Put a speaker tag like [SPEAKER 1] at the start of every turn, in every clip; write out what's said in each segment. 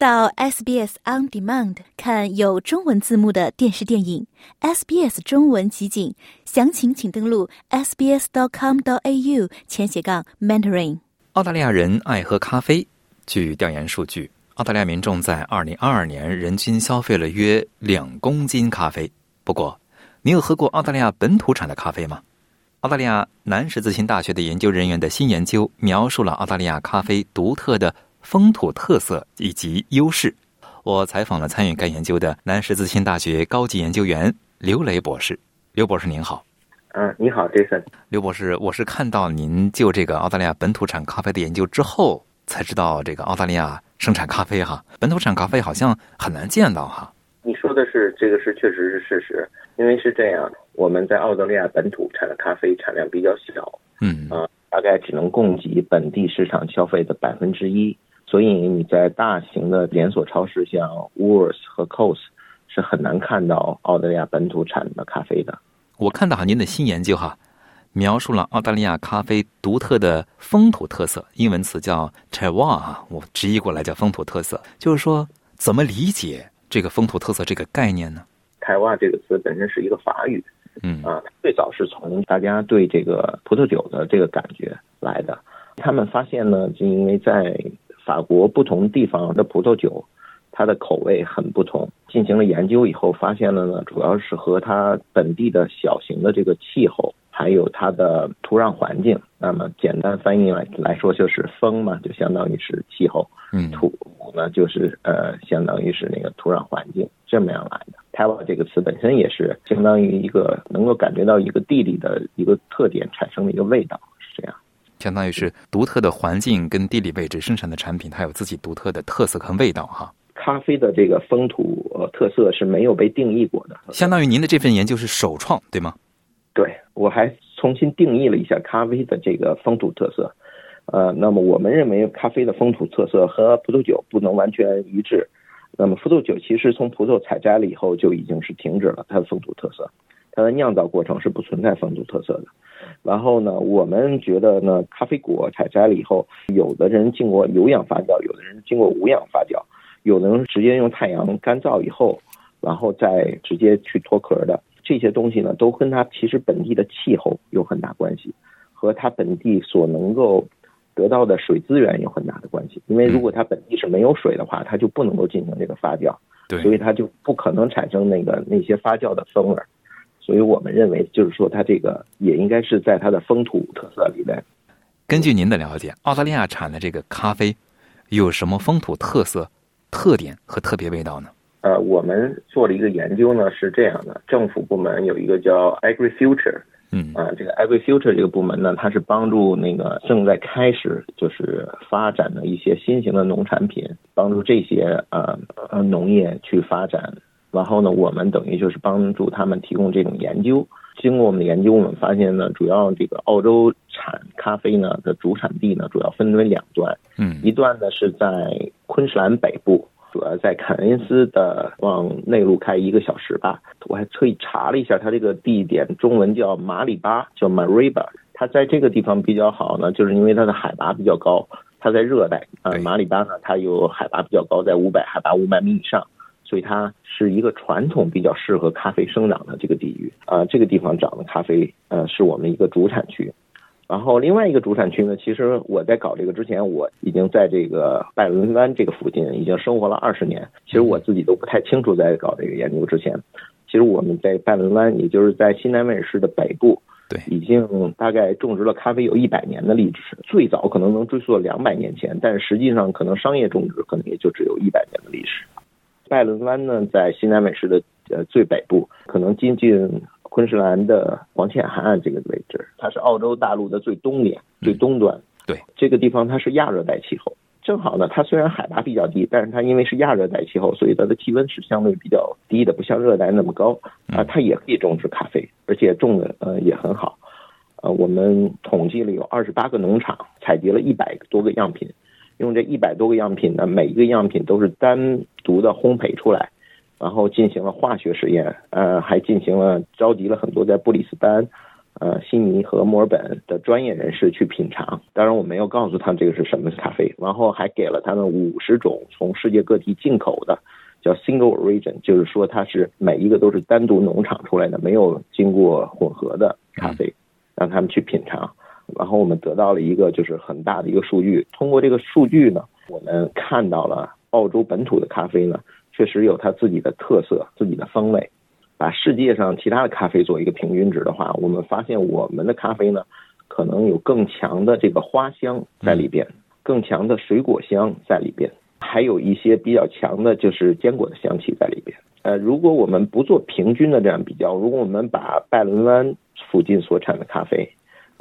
[SPEAKER 1] 到 SBS On Demand 看有中文字幕的电视电影 SBS 中文集锦，详情请登录 sbs.com.au 前斜杠 mentoring。
[SPEAKER 2] 澳大利亚人爱喝咖啡。据调研数据，澳大利亚民众在二零二二年人均消费了约两公斤咖啡。不过，你有喝过澳大利亚本土产的咖啡吗？澳大利亚南十字星大学的研究人员的新研究描述了澳大利亚咖啡独特的风土特色以及优势。我采访了参与该研究的南十字星大学高级研究员刘雷博士。刘博士您好。
[SPEAKER 3] 嗯，你好，Jason。
[SPEAKER 2] 刘博士，我是看到您就这个澳大利亚本土产咖啡的研究之后，才知道这个澳大利亚生产咖啡哈，本土产咖啡好像很难见到哈。
[SPEAKER 3] 你说的是这个是确实是事实，因为是这样，我们在澳大利亚本土产的咖啡产量比较小，
[SPEAKER 2] 嗯
[SPEAKER 3] 啊，大概只能供给本地市场消费的百分之一，所以你在大型的连锁超市像 Woolworths 和 Coles 是很难看到澳大利亚本土产的咖啡的。
[SPEAKER 2] 我看到您的新研究哈，描述了澳大利亚咖啡独特的风土特色，英文词叫啊，我直译过来叫风土特色，就是说怎么理解这个风土特色这个概念呢？
[SPEAKER 3] 台湾这个词本身是一个法语，
[SPEAKER 2] 嗯
[SPEAKER 3] 啊，最早是从大家对这个葡萄酒的这个感觉来的。他们发现呢，就因为在法国不同地方的葡萄酒，它的口味很不同。进行了研究以后，发现了呢，主要是和它本地的小型的这个气候，还有它的土壤环境。那么简单翻译来来说，就是风嘛，就相当于是气候。
[SPEAKER 2] 嗯
[SPEAKER 3] 土呢，就是呃，相当于是那个土壤环境这么样来的。台湾这个词本身也是相当于一个能够感觉到一个地理的一个特点产生的一个味道。
[SPEAKER 2] 相当于是独特的环境跟地理位置生产的产品，它有自己独特的特色和味道哈。
[SPEAKER 3] 咖啡的这个风土呃特色是没有被定义过的，
[SPEAKER 2] 相当于您的这份研究是首创，对吗？
[SPEAKER 3] 对我还重新定义了一下咖啡的这个风土特色。呃，那么我们认为咖啡的风土特色和葡萄酒不能完全一致。那么葡萄酒其实从葡萄采摘了以后就已经是停止了它的风土特色，它的酿造过程是不存在风土特色的。然后呢，我们觉得呢，咖啡果采摘了以后，有的人经过有氧发酵，有的人经过无氧发酵，有的人直接用太阳干燥以后，然后再直接去脱壳的。这些东西呢，都跟它其实本地的气候有很大关系，和它本地所能够得到的水资源有很大的关系。因为如果它本地是没有水的话，它就不能够进行这个发酵，所以它就不可能产生那个那些发酵的风味。所以我们认为，就是说它这个也应该是在它的风土特色里边。
[SPEAKER 2] 根据您的了解，澳大利亚产的这个咖啡有什么风土特色、特点和特别味道呢？
[SPEAKER 3] 呃，我们做了一个研究呢，是这样的：政府部门有一个叫 AgriFuture，
[SPEAKER 2] 嗯
[SPEAKER 3] 啊，这个 AgriFuture 这个部门呢，它是帮助那个正在开始就是发展的一些新型的农产品，帮助这些呃呃农业去发展。然后呢，我们等于就是帮助他们提供这种研究。经过我们的研究，我们发现呢，主要这个澳洲产咖啡呢的主产地呢，主要分为两段，
[SPEAKER 2] 嗯
[SPEAKER 3] 一段呢是在昆士兰北部，主要在凯恩斯的往内陆开一个小时吧。我还特意查了一下，它这个地点中文叫马里巴，叫 Mariba。它在这个地方比较好呢，就是因为它的海拔比较高，它在热带啊、
[SPEAKER 2] 对
[SPEAKER 3] 马里巴呢，它有海拔比较高，在五百海拔五百米以上。所以它是一个传统比较适合咖啡生长的这个地域啊、这个地方长的咖啡呃是我们一个主产区。然后另外一个主产区呢，其实我在搞这个之前，我已经在这个拜伦湾这个附近已经生活了二十年。其实我自己都不太清楚，在搞这个研究之前，其实我们在拜伦湾，也就是在新南威尔士的北部，
[SPEAKER 2] 对
[SPEAKER 3] 已经大概种植了咖啡有一百年的历史。最早可能能追溯到两百年前，但是实际上可能商业种植可能也就只有一百年的历史。拜伦湾呢，在西南美市的呃最北部，可能接近昆士兰的黄浅海岸这个位置，它是澳洲大陆的最东面、最东端。
[SPEAKER 2] 对，
[SPEAKER 3] 这个地方它是亚热带气候，正好呢，它虽然海拔比较低，但是它因为是亚热带气候，所以它的气温是相对比较低的，不像热带那么高啊，它也可以种植咖啡，而且种的呃也很好。呃，我们统计了有二十八个农场，采集了一百多个样品。用这一百多个样品呢，每一个样品都是单独的烘焙出来，然后进行了化学实验，呃，还进行了召集了很多在布里斯班，呃悉尼和墨尔本的专业人士去品尝。当然，我没有告诉他这个是什么咖啡，然后还给了他们五十种从世界各地进口的，叫 single origin，就是说它是每一个都是单独农场出来的，没有经过混合的咖啡，让他们去品尝。然后我们得到了一个就是很大的一个数据，通过这个数据呢，我们看到了澳洲本土的咖啡呢，确实有它自己的特色、自己的风味。把世界上其他的咖啡做一个平均值的话，我们发现我们的咖啡呢，可能有更强的这个花香在里边，更强的水果香在里边，还有一些比较强的就是坚果的香气在里边。呃，如果我们不做平均的这样比较，如果我们把拜伦湾附近所产的咖啡，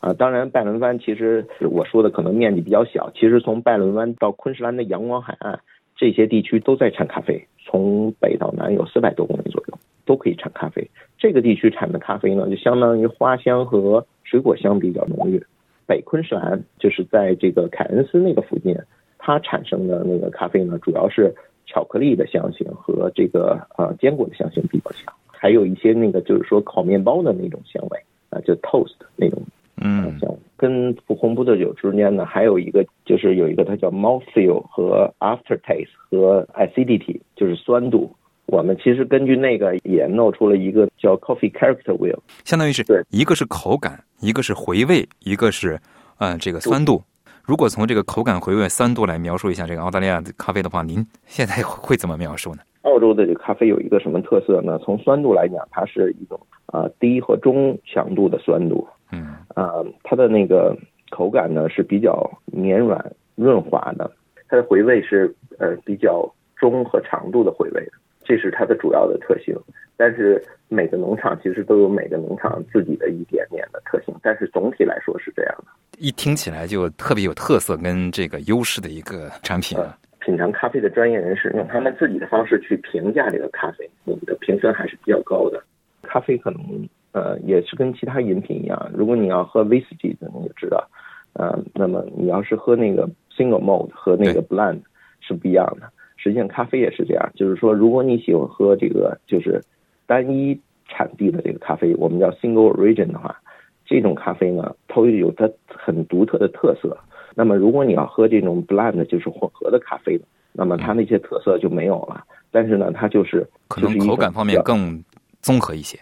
[SPEAKER 3] 啊，当然拜伦湾其实我说的可能面积比较小，其实从拜伦湾到昆士兰的阳光海岸这些地区都在产咖啡，从北到南有四百多公里左右。都可以产咖啡。这个地区产的咖啡呢，就相当于花香和水果香比较浓郁。北昆士兰就是在这个凯恩斯那个附近，它产生的那个咖啡呢，主要是巧克力的香型和这个呃坚果的香型比较强，还有一些那个就是说烤面包的那种香味啊，就 toast 那种
[SPEAKER 2] 嗯
[SPEAKER 3] 香。跟红葡萄酒之间呢，还有一个就是有一个它叫 mouthfeel 和 aftertaste 和 acidity，就是酸度。我们其实根据那个也弄出了一个叫 Coffee Character Wheel，
[SPEAKER 2] 相当于是
[SPEAKER 3] 对
[SPEAKER 2] 一个是口感，一个是回味，一个是呃这个酸度。如果从这个口感、回味、酸度来描述一下这个澳大利亚的咖啡的话，您现在会怎么描述呢？
[SPEAKER 3] 澳洲的这个咖啡有一个什么特色呢？从酸度来讲，它是一种啊低和中强度的酸度，
[SPEAKER 2] 嗯
[SPEAKER 3] 啊，它的那个口感呢是比较绵软润滑的，它的回味是呃比较中和长度的回味。这是它的主要的特性，但是每个农场其实都有每个农场自己的一点点的特性，但是总体来说是这样的。
[SPEAKER 2] 一听起来就特别有特色跟这个优势的一个产品啊。
[SPEAKER 3] 品尝咖啡的专业人士用他们自己的方式去评价这个咖啡，我们的评分还是比较高的。咖啡可能呃也是跟其他饮品一样，如果你要喝威士忌的，你就知道，呃，那么你要是喝那个 single malt 和那个 blend 是不一样的。实际上，咖啡也是这样，就是说，如果你喜欢喝这个就是单一产地的这个咖啡，我们叫 single origin 的话，这种咖啡呢，它有它很独特的特色。那么，如果你要喝这种 blend，就是混合的咖啡，那么它那些特色就没有了。但是呢，它就是
[SPEAKER 2] 可能口感方面更综合一些，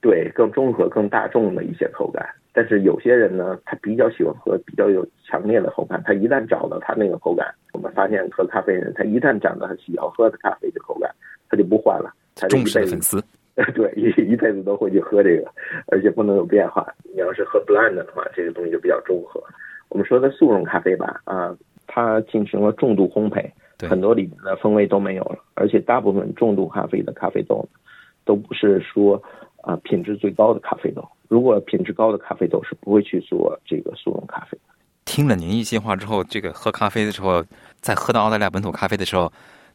[SPEAKER 3] 对，更综合、更大众的一些口感。但是有些人呢，他比较喜欢喝比较有强烈的口感，他一旦找到他那个口感，我们发现喝咖啡人，他一旦找到他喜欢喝的咖啡的口感，他就不换了，他
[SPEAKER 2] 忠实的粉丝。
[SPEAKER 3] 对，一一辈子都会去喝这个，而且不能有变化。你要是喝 blend 的话，这个东西就比较中和。我们说的速溶咖啡吧，啊，它进行了重度烘焙，很多里面的风味都没有了，而且大部分重度咖啡的咖啡豆，都不是说啊品质最高的咖啡豆。如果品质高的咖啡豆是不会去做这个速溶咖啡的。
[SPEAKER 2] 听了您一席话之后，这个喝咖啡的时候，在喝到澳大利亚本土咖啡的时候，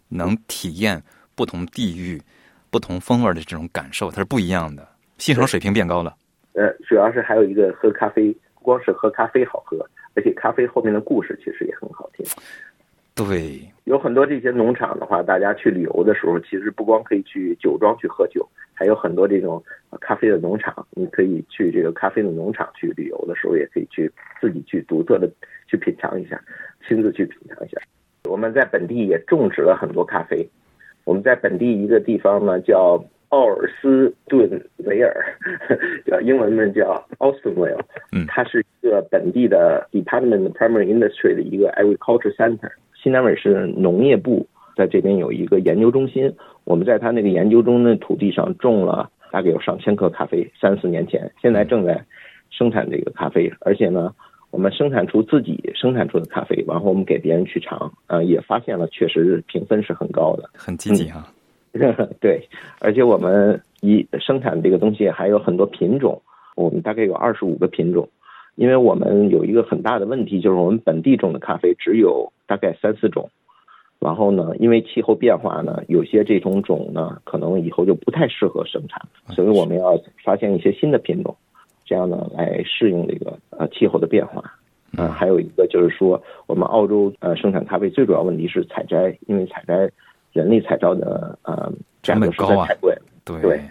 [SPEAKER 2] 能体验不同地域、不同风味的这种感受，它是不一样的，欣赏水平变高了。
[SPEAKER 3] 呃，主要是还有一个喝咖啡，不光是喝咖啡好喝，而且咖啡后面的故事其实也很好听。
[SPEAKER 2] 对，
[SPEAKER 3] 有很多这些农场的话，大家去旅游的时候，其实不光可以去酒庄去喝酒，还有很多这种咖啡的农场，你可以去这个咖啡的农场去旅游的时候，也可以去自己去独特的去品尝一下，亲自去品尝一下。我们在本地也种植了很多咖啡，我们在本地一个地方呢叫奥尔斯顿维尔，叫英文名叫 Austinville，
[SPEAKER 2] 嗯，
[SPEAKER 3] 它是一个本地的 Department of Primary Industry 的一个 Agriculture Center。新南威尔士农业部在这边有一个研究中心，我们在他那个研究中的土地上种了大概有上千棵咖啡，三四年前，现在正在生产这个咖啡，而且呢，我们生产出自己生产出的咖啡，然后我们给别人去尝，呃，也发现了确实评分是很高的，
[SPEAKER 2] 很积极啊。
[SPEAKER 3] 对，而且我们一生产这个东西还有很多品种，我们大概有二十五个品种。因为我们有一个很大的问题，就是我们本地种的咖啡只有大概三四种，然后呢，因为气候变化呢，有些这种种呢，可能以后就不太适合生产，所以我们要发现一些新的品种，这样呢来适应这个呃气候的变化。嗯，还有一个就是说，我们澳洲呃生产咖啡最主要问题是采摘，因为采摘人力采摘的呃
[SPEAKER 2] 价格实在，
[SPEAKER 3] 太贵
[SPEAKER 2] 对，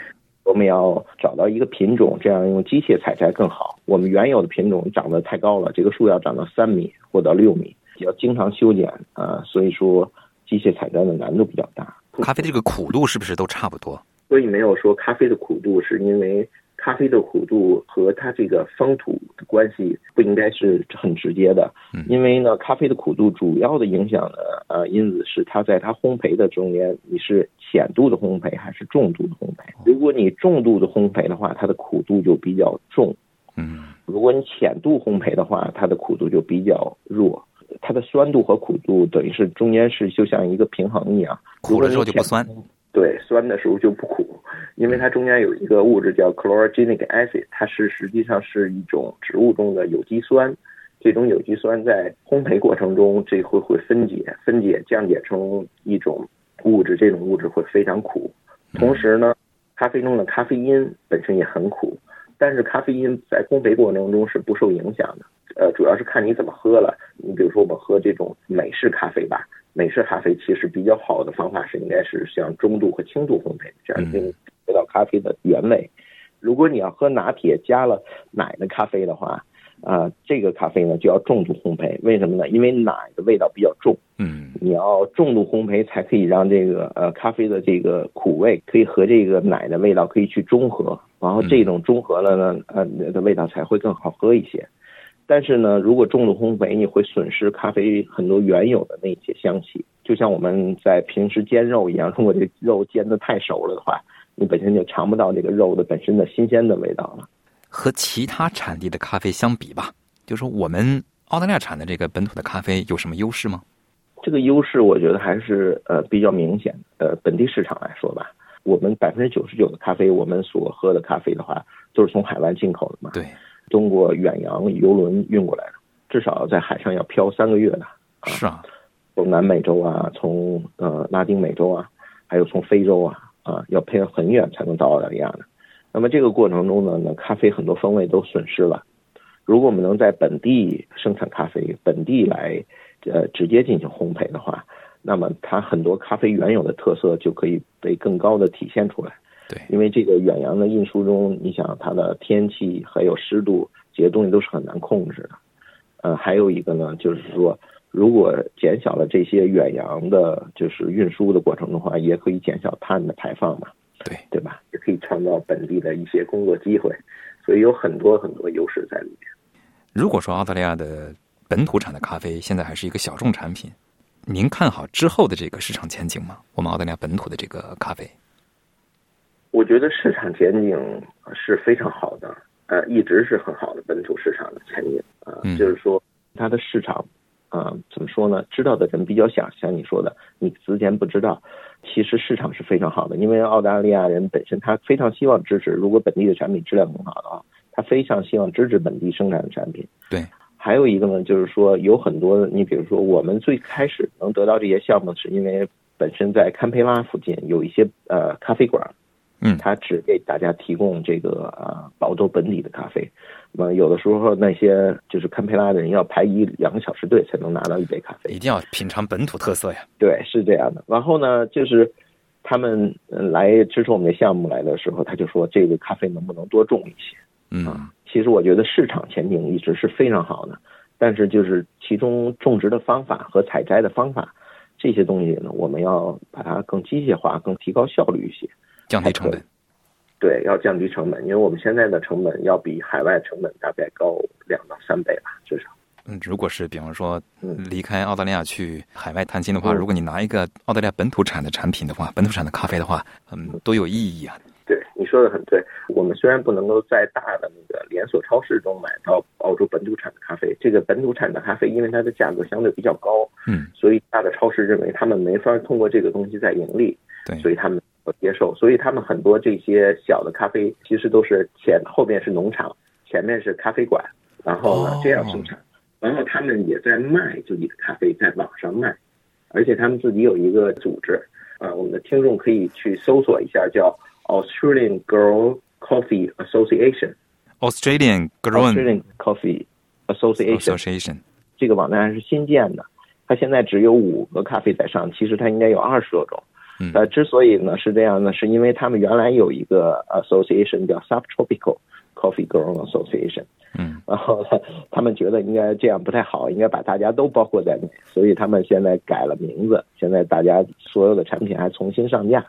[SPEAKER 3] 我们要找到一个品种，这样用机械采摘更好。我们原有的品种长得太高了，这个树要长到三米或到六米，要经常修剪啊，所以说机械采摘的难度比较大。
[SPEAKER 2] 咖啡的这个苦度是不是都差不多？
[SPEAKER 3] 所以没有说咖啡的苦度是因为。咖啡的苦度和它这个风土的关系不应该是很直接的，因为呢，咖啡的苦度主要的影响的呃因子是它在它烘焙的中间，你是浅度的烘焙还是重度的烘焙？如果你重度的烘焙的话，它的苦度就比较重，
[SPEAKER 2] 嗯，
[SPEAKER 3] 如果你浅度烘焙的话，它的苦度就比较弱，它的酸度和苦度等于是中间是就像一个平衡一样，
[SPEAKER 2] 苦了之后就不酸。
[SPEAKER 3] 对，酸的时候就不苦，因为它中间有一个物质叫 chlorogenic acid，它是实际上是一种植物中的有机酸。这种有机酸在烘焙过程中，这会会分解，分解降解成一种物质，这种物质会非常苦。同时呢，咖啡中的咖啡因本身也很苦，但是咖啡因在烘焙过程中是不受影响的。呃，主要是看你怎么喝了。你比如说我们喝这种美式咖啡吧。美式咖啡其实比较好的方法是，应该是像中度和轻度烘焙，这样能得到咖啡的原味。如果你要喝拿铁加了奶的咖啡的话，啊，这个咖啡呢就要重度烘焙。为什么呢？因为奶的味道比较重，
[SPEAKER 2] 嗯，
[SPEAKER 3] 你要重度烘焙才可以让这个呃咖啡的这个苦味可以和这个奶的味道可以去中和，然后这种中和了呢，呃的味道才会更好喝一些。但是呢，如果重度烘焙，你会损失咖啡很多原有的那些香气，就像我们在平时煎肉一样，如果这肉煎的太熟了的话，你本身就尝不到这个肉的本身的新鲜的味道了。
[SPEAKER 2] 和其他产地的咖啡相比吧，就说我们澳大利亚产的这个本土的咖啡有什么优势吗？
[SPEAKER 3] 这个优势我觉得还是呃比较明显。呃，本地市场来说吧，我们百分之九十九的咖啡，我们所喝的咖啡的话，都是从海外进口的嘛。
[SPEAKER 2] 对。
[SPEAKER 3] 通过远洋游轮运过来的，至少在海上要漂三个月的。
[SPEAKER 2] 是啊，
[SPEAKER 3] 从南美洲啊，从呃拉丁美洲啊，还有从非洲啊，啊，要漂很远才能到澳大利亚的。那么这个过程中呢，那咖啡很多风味都损失了。如果我们能在本地生产咖啡，本地来呃直接进行烘焙的话，那么它很多咖啡原有的特色就可以被更高的体现出来。
[SPEAKER 2] 对，
[SPEAKER 3] 因为这个远洋的运输中，你想它的天气还有湿度这些东西都是很难控制的。呃，还有一个呢，就是说，如果减小了这些远洋的，就是运输的过程的话，也可以减小碳的排放嘛。
[SPEAKER 2] 对，
[SPEAKER 3] 对吧？也可以创造本地的一些工作机会，所以有很多很多优势在里面。
[SPEAKER 2] 如果说澳大利亚的本土产的咖啡现在还是一个小众产品，您看好之后的这个市场前景吗？我们澳大利亚本土的这个咖啡？
[SPEAKER 3] 我觉得市场前景是非常好的，呃，一直是很好的本土市场的前景啊，就是说它的市场啊，怎么说呢？知道的人比较小，像你说的，你之前不知道，其实市场是非常好的，因为澳大利亚人本身他非常希望支持，如果本地的产品质量很好的话，他非常希望支持本地生产的产品。
[SPEAKER 2] 对，
[SPEAKER 3] 还有一个呢，就是说有很多，你比如说我们最开始能得到这些项目，是因为本身在堪培拉附近有一些呃咖啡馆。
[SPEAKER 2] 嗯，
[SPEAKER 3] 他只给大家提供这个呃，澳洲本地的咖啡。那么有的时候那些就是堪培拉的人要排一两个小时队才能拿到一杯咖啡。
[SPEAKER 2] 一定要品尝本土特色呀。
[SPEAKER 3] 对，是这样的。然后呢，就是他们来支持我们的项目来的时候，他就说这个咖啡能不能多种一些？
[SPEAKER 2] 嗯，
[SPEAKER 3] 其实我觉得市场前景一直是非常好的，但是就是其中种植的方法和采摘的方法这些东西呢，我们要把它更机械化、更提高效率一些。
[SPEAKER 2] 降低成本，
[SPEAKER 3] 对，要降低成本，因为我们现在的成本要比海外成本大概高两到三倍吧，至少。
[SPEAKER 2] 嗯，如果是比方说离开澳大利亚去海外探亲的话，如果你拿一个澳大利亚本土产的产品的话，本土产的咖啡的话，嗯，多有意义啊！
[SPEAKER 3] 对，你说的很对。我们虽然不能够在大的那个连锁超市中买到澳洲本土产的咖啡，这个本土产的咖啡因为它的价格相对比较高，
[SPEAKER 2] 嗯，
[SPEAKER 3] 所以大的超市认为他们没法通过这个东西在盈利，
[SPEAKER 2] 对，
[SPEAKER 3] 所以他们。接受，所以他们很多这些小的咖啡其实都是前后面是农场，前面是咖啡馆，然后呢这样生产，然后他们也在卖自己的咖啡，在网上卖，而且他们自己有一个组织，啊，我们的听众可以去搜索一下，叫 Australian Girl Coffee Association，Australian
[SPEAKER 2] Girl
[SPEAKER 3] Coffee Association，这个网站是新建的，它现在只有五个咖啡在上，其实它应该有二十多种。
[SPEAKER 2] 嗯
[SPEAKER 3] 呃，之所以呢是这样呢，是因为他们原来有一个 association 叫 Subtropical Coffee Growing Association，
[SPEAKER 2] 嗯
[SPEAKER 3] 然后呢，他们觉得应该这样不太好，应该把大家都包括在内，所以他们现在改了名字，现在大家所有的产品还重新上架，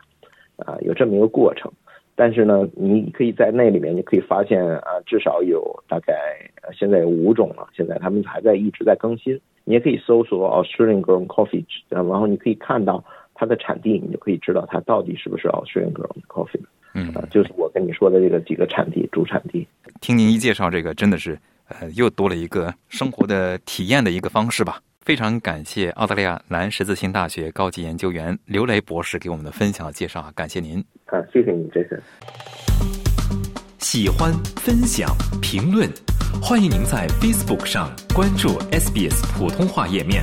[SPEAKER 3] 啊，有这么一个过程。但是呢，你可以在那里面，你可以发现啊，至少有大概呃现在有五种了，现在他们还在一直在更新。你也可以搜索 Australian Grown Coffee，然后你可以看到它的产地，你就可以知道它到底是不是 Australian Grown Coffee
[SPEAKER 2] 嗯，
[SPEAKER 3] 啊，就是我跟你说的这个几个产地主产地。
[SPEAKER 2] 听您一介绍，这个真的是呃，又多了一个生活的体验的一个方式吧。非常感谢澳大利亚南十字星大学高级研究员刘雷博士给我们的分享和介绍，感谢您。
[SPEAKER 3] 啊，谢谢你，Jason。
[SPEAKER 4] 喜欢、分享、评论，欢迎您在 Facebook 上关注 SBS 普通话页面。